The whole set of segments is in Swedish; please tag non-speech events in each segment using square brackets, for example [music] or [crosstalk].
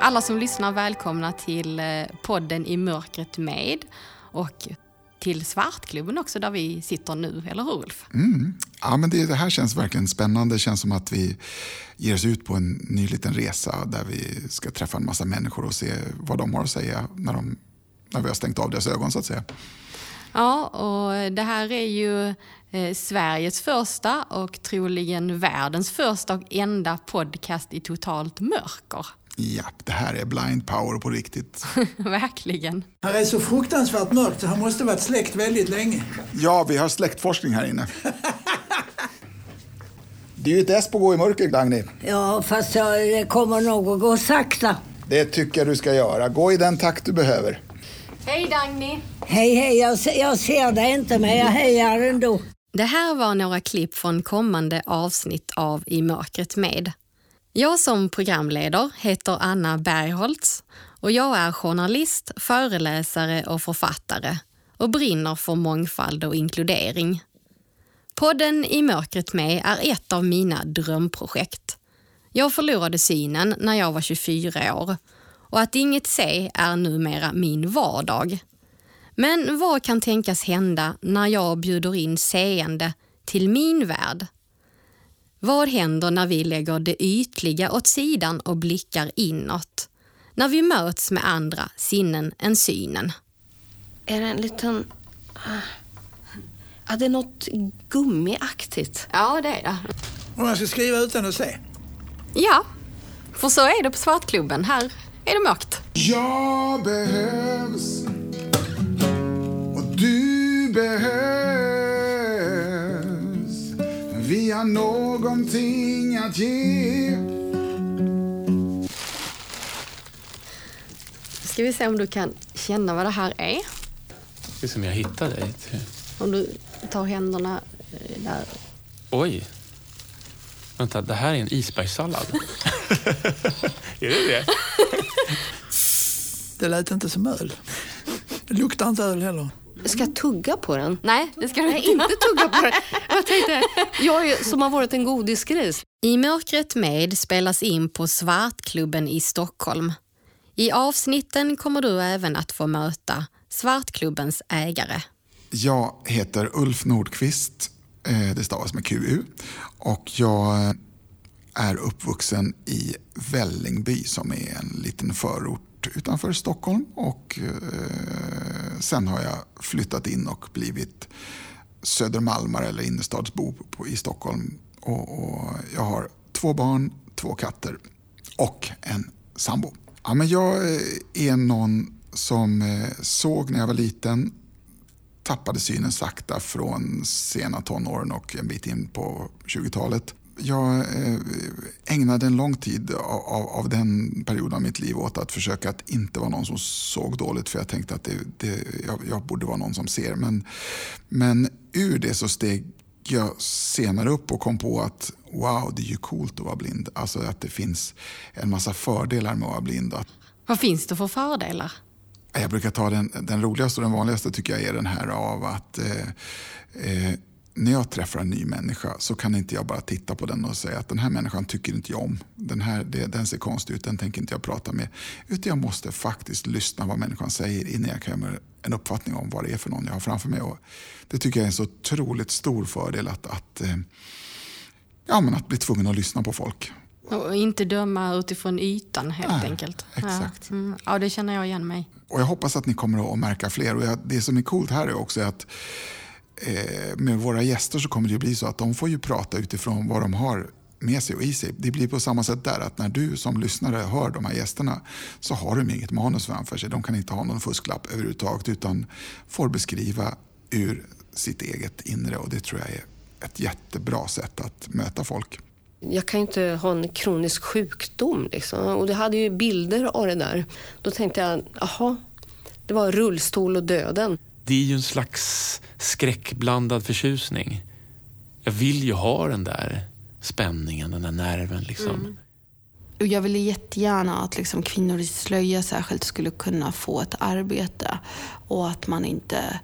alla som lyssnar välkomna till eh, podden I mörkret med och till Svartklubben också där vi sitter nu, eller hur Ulf? Mm. Ja, men det, det, här känns verkligen spännande. Det känns som att vi ger oss ut på en ny liten resa där vi ska träffa en massa människor och se vad de har att säga när, de, när vi har stängt av deras ögon så att säga. Ja, och det här är ju eh, Sveriges första och troligen världens första och enda podcast i totalt mörker. Ja, det här är blind power på riktigt. [laughs] Verkligen. Här är så fruktansvärt mörkt så han måste varit släckt väldigt länge. Ja, vi har släktforskning här inne. Det är ju ett S på att gå i mörker, Dagny. Ja, fast det kommer nog att gå sakta. Det tycker jag du ska göra. Gå i den takt du behöver. Hej Dagny! Hej, hej. Jag, jag ser dig inte, men jag hejar ändå. Det här var några klipp från kommande avsnitt av I mörkret med. Jag som programledare heter Anna Bergholtz och jag är journalist, föreläsare och författare och brinner för mångfald och inkludering. Podden I mörkret med är ett av mina drömprojekt. Jag förlorade synen när jag var 24 år och att inget se är numera min vardag. Men vad kan tänkas hända när jag bjuder in seende till min värld? Vad händer när vi lägger det ytliga åt sidan och blickar inåt? När vi möts med andra sinnen än synen. Är det en liten... Ja, det är något gummiaktigt. Ja, det är det. Och man ska skriva utan att se? Ja, för så är det på Svartklubben. Här är det mörkt. Jag behövs Har någonting att ge. Ska vi se om du kan känna vad det här är? Det är som jag hittar dig. Om du tar händerna eh, där. Oj. Vänta, det här är en isbergssallad. [laughs] är det det? [laughs] Det lät inte som öl. Det luktar inte öl heller. Ska jag tugga på den? Nej, det ska du Nej, inte tugga på den. Jag tänkte, jag är, som har varit en godisgris. I mörkret med spelas in på Svartklubben i Stockholm. I avsnitten kommer du även att få möta Svartklubbens ägare. Jag heter Ulf Nordqvist. eh, Det stavas med QU. Och jag är uppvuxen i Vällingby som är en liten förort utanför Stockholm. Och eh, sen har jag flyttat in och blivit södermalmare eller innerstadsbo på, i Stockholm. Och, och jag har två barn, två katter och en sambo. Ja, men jag eh, är någon som eh, såg när jag var liten tappade synen sakta från sena tonåren och en bit in på 20-talet. Jag eh, ägnade en lång tid av, av, den perioden av mitt liv åt att försöka att inte vara någon som såg dåligt för jag tänkte att det, det, jag, jag borde vara någon som ser. Men, men ur det så steg jag senare upp och kom på att wow, det är ju coolt att vara blind. Alltså att det finns en massa fördelar med att vara blind. Vad finns det för fördelar? jag brukar ta den, den roligaste och den vanligaste tycker jag är den här av att eh, eh, när jag träffar en ny människa så kan inte jag bara titta på den och säga att den här människan tycker inte jag om. Den, här, det, den ser konstig ut, den tänker inte jag prata med. Utan jag måste faktiskt lyssna vad människan säger innan jag kan en uppfattning om vad det är för någon jag har framför mig. Och det tycker jag är en så otroligt stor fördel att, att, eh, ja, men att bli tvungen att lyssna på folk. Och inte döma utifrån ytan helt Nej, enkelt. exakt. Ja. Mm. ja, det känner jag igen mig. Och jag hoppas att ni kommer att märka fler. Och jag, det som är coolt här är också att Eh, med våra gäster så kommer det bli så att de får ju prata utifrån vad de har med sig och i sig. Det blir på samma sätt där att när du som lyssnare hör de här gästerna så har de inget manus framför sig. De kan inte ha någon fusklapp överhuvudtaget utan får beskriva ur sitt eget inre och det tror jag är ett jättebra sätt att möta folk. Jag kan ju inte ha en kronisk sjukdom. Liksom. Och det hade ju bilder av det där. Då tänkte jag, jaha, det var rullstol och döden. Det är ju en slags skräckblandad förtjusning. Jag vill ju ha den där spänningen, den där nerven. Liksom. Och jag ville jättegärna att liksom kvinnor i slöja särskilt skulle kunna få ett arbete och att man inte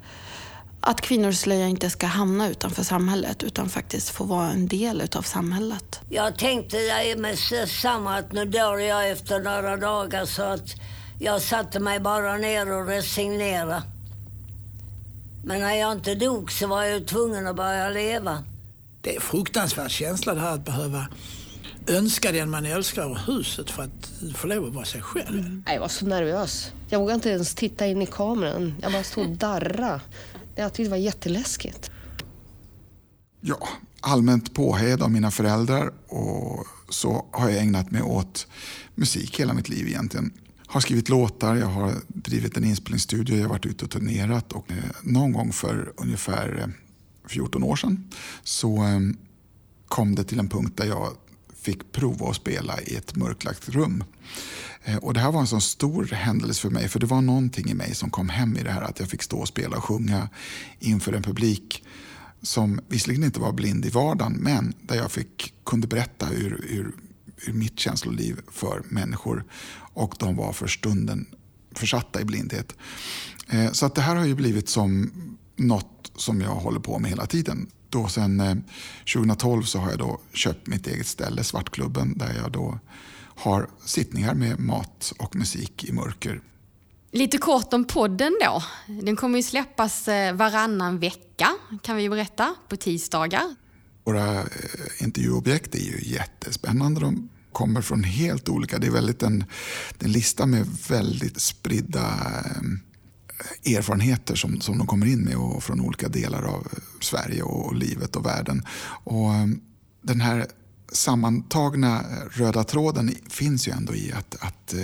Att kvinnoslöja inte ska hamna utanför samhället utan faktiskt få vara en del utav samhället. Jag tänkte med samma att nu dör jag efter några dagar så att jag satte mig bara ner och resignerade. Men när jag inte dog så var jag tvungen att börja leva. Det är en fruktansvärd känsla det här att behöva önska den man älskar ur huset för att få lov att vara sig själv. Mm. Jag var så nervös. Jag vågade inte ens titta in i kameran. Jag bara stod och darrade. Jag tyckte det var jätteläskigt. Ja, allmänt påhejad av mina föräldrar och så har jag ägnat mig åt musik hela mitt liv egentligen. Har skrivit låtar, jag har drivit en inspelningsstudio, jag har varit ute och turnerat och eh, någon gång för ungefär eh, 14 år sedan så eh, kom det till en punkt där jag fick prova att spela i ett mörklagt rum. Eh, och det här var en sån stor händelse för mig för det var någonting i mig som kom hem i det här att jag fick stå och spela och sjunga inför en publik som visserligen inte var blind i vardagen men där jag fick, kunde berätta ur, ur, ur mitt känsloliv för människor och de var för stunden försatta i blindhet. Eh, så att det här har ju blivit som något som jag håller på med hela tiden då sen eh, 2012 så har jag då köpt mitt eget ställe, Svartklubben, där jag då har sittningar med mat och musik i mörker. Lite kort om podden då. Den kommer ju släppas eh, varannan vecka, kan vi berätta, på tisdagar. Våra eh, intervjuobjekt är ju jättespännande. De kommer från helt olika... Det är väldigt en, en lista med väldigt spridda eh, erfarenheter som, som de kommer in med och från olika delar av eh, Sverige och livet och världen. Och den här sammantagna röda tråden finns ju ändå i att, att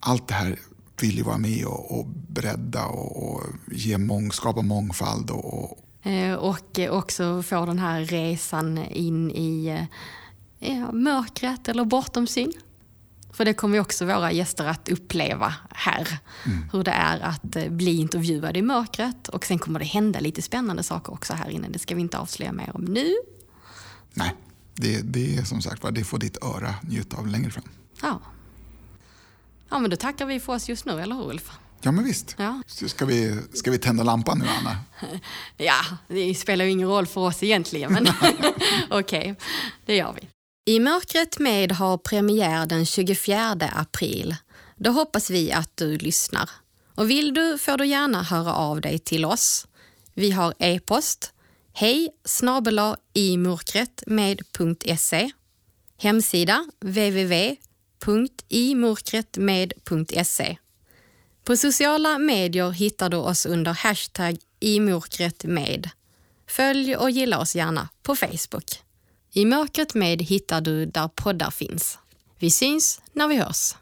allt det här vill ju vara med och, och bredda och, och ge mång, skapa mångfald. Och, och också få den här resan in i eh, mörkret eller bortom syn. För det kommer också våra gäster att uppleva här. Mm. Hur det är att eh, bli intervjuad i mörkret. Och sen kommer det hända lite spännande saker också här inne. Det ska vi inte avslöja mer om nu. Nej, det, det är som sagt det får ditt öra njuta av längre fram. Ja. Ja, men då tackar vi för oss just nu, eller hur Ulf? Ja, men visst. Ja. Ska, vi, ska vi tända lampan nu, Anna? [laughs] Ja, det spelar ju ingen roll för oss egentligen, men [laughs] okej, okay, det gör vi. I mörkret med har premiär den 24 april. Då hoppas vi att du lyssnar. Och vill du får du gärna höra av dig till oss. Vi har e-post hej imörkretmed.se Hemsida www.imörkretmed.se på sociala medier hittar du oss under hashtag imörkretmed. Följ och gilla oss gärna på Facebook. I mörkret med hittar du där poddar finns. Vi syns när vi hörs.